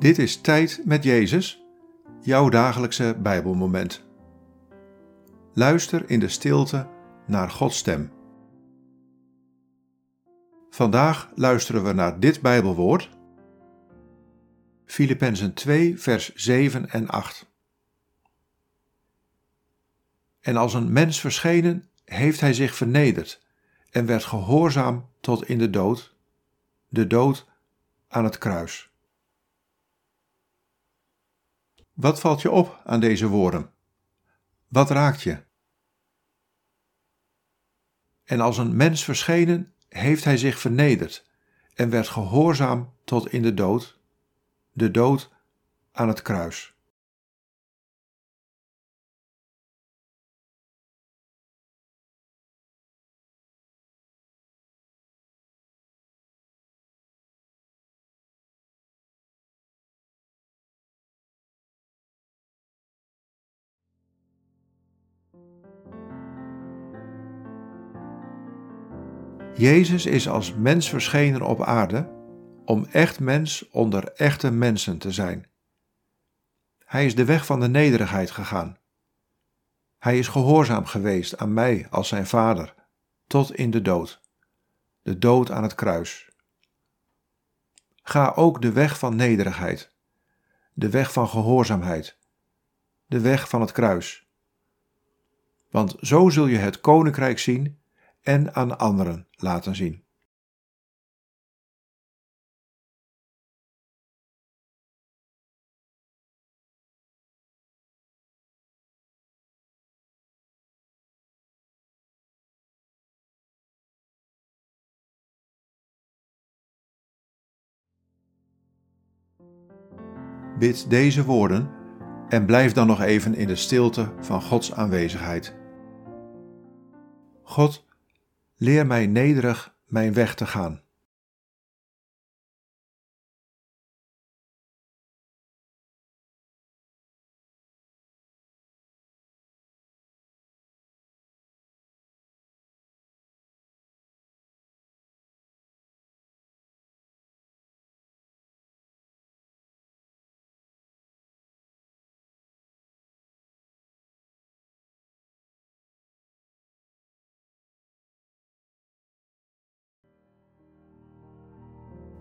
Dit is Tijd met Jezus, jouw dagelijkse Bijbelmoment. Luister in de stilte naar Gods stem. Vandaag luisteren we naar dit Bijbelwoord. Filippenzen 2, vers 7 en 8. En als een mens verschenen, heeft hij zich vernederd en werd gehoorzaam tot in de dood, de dood aan het kruis. Wat valt je op aan deze woorden? Wat raakt je? En als een mens verschenen, heeft hij zich vernederd en werd gehoorzaam tot in de dood, de dood aan het kruis. Jezus is als mens verschenen op aarde om echt mens onder echte mensen te zijn. Hij is de weg van de nederigheid gegaan. Hij is gehoorzaam geweest aan mij als zijn vader, tot in de dood, de dood aan het kruis. Ga ook de weg van nederigheid, de weg van gehoorzaamheid, de weg van het kruis. Want zo zul je het koninkrijk zien en aan anderen laten zien. Bid deze woorden en blijf dan nog even in de stilte van Gods aanwezigheid. God, Leer mij nederig mijn weg te gaan.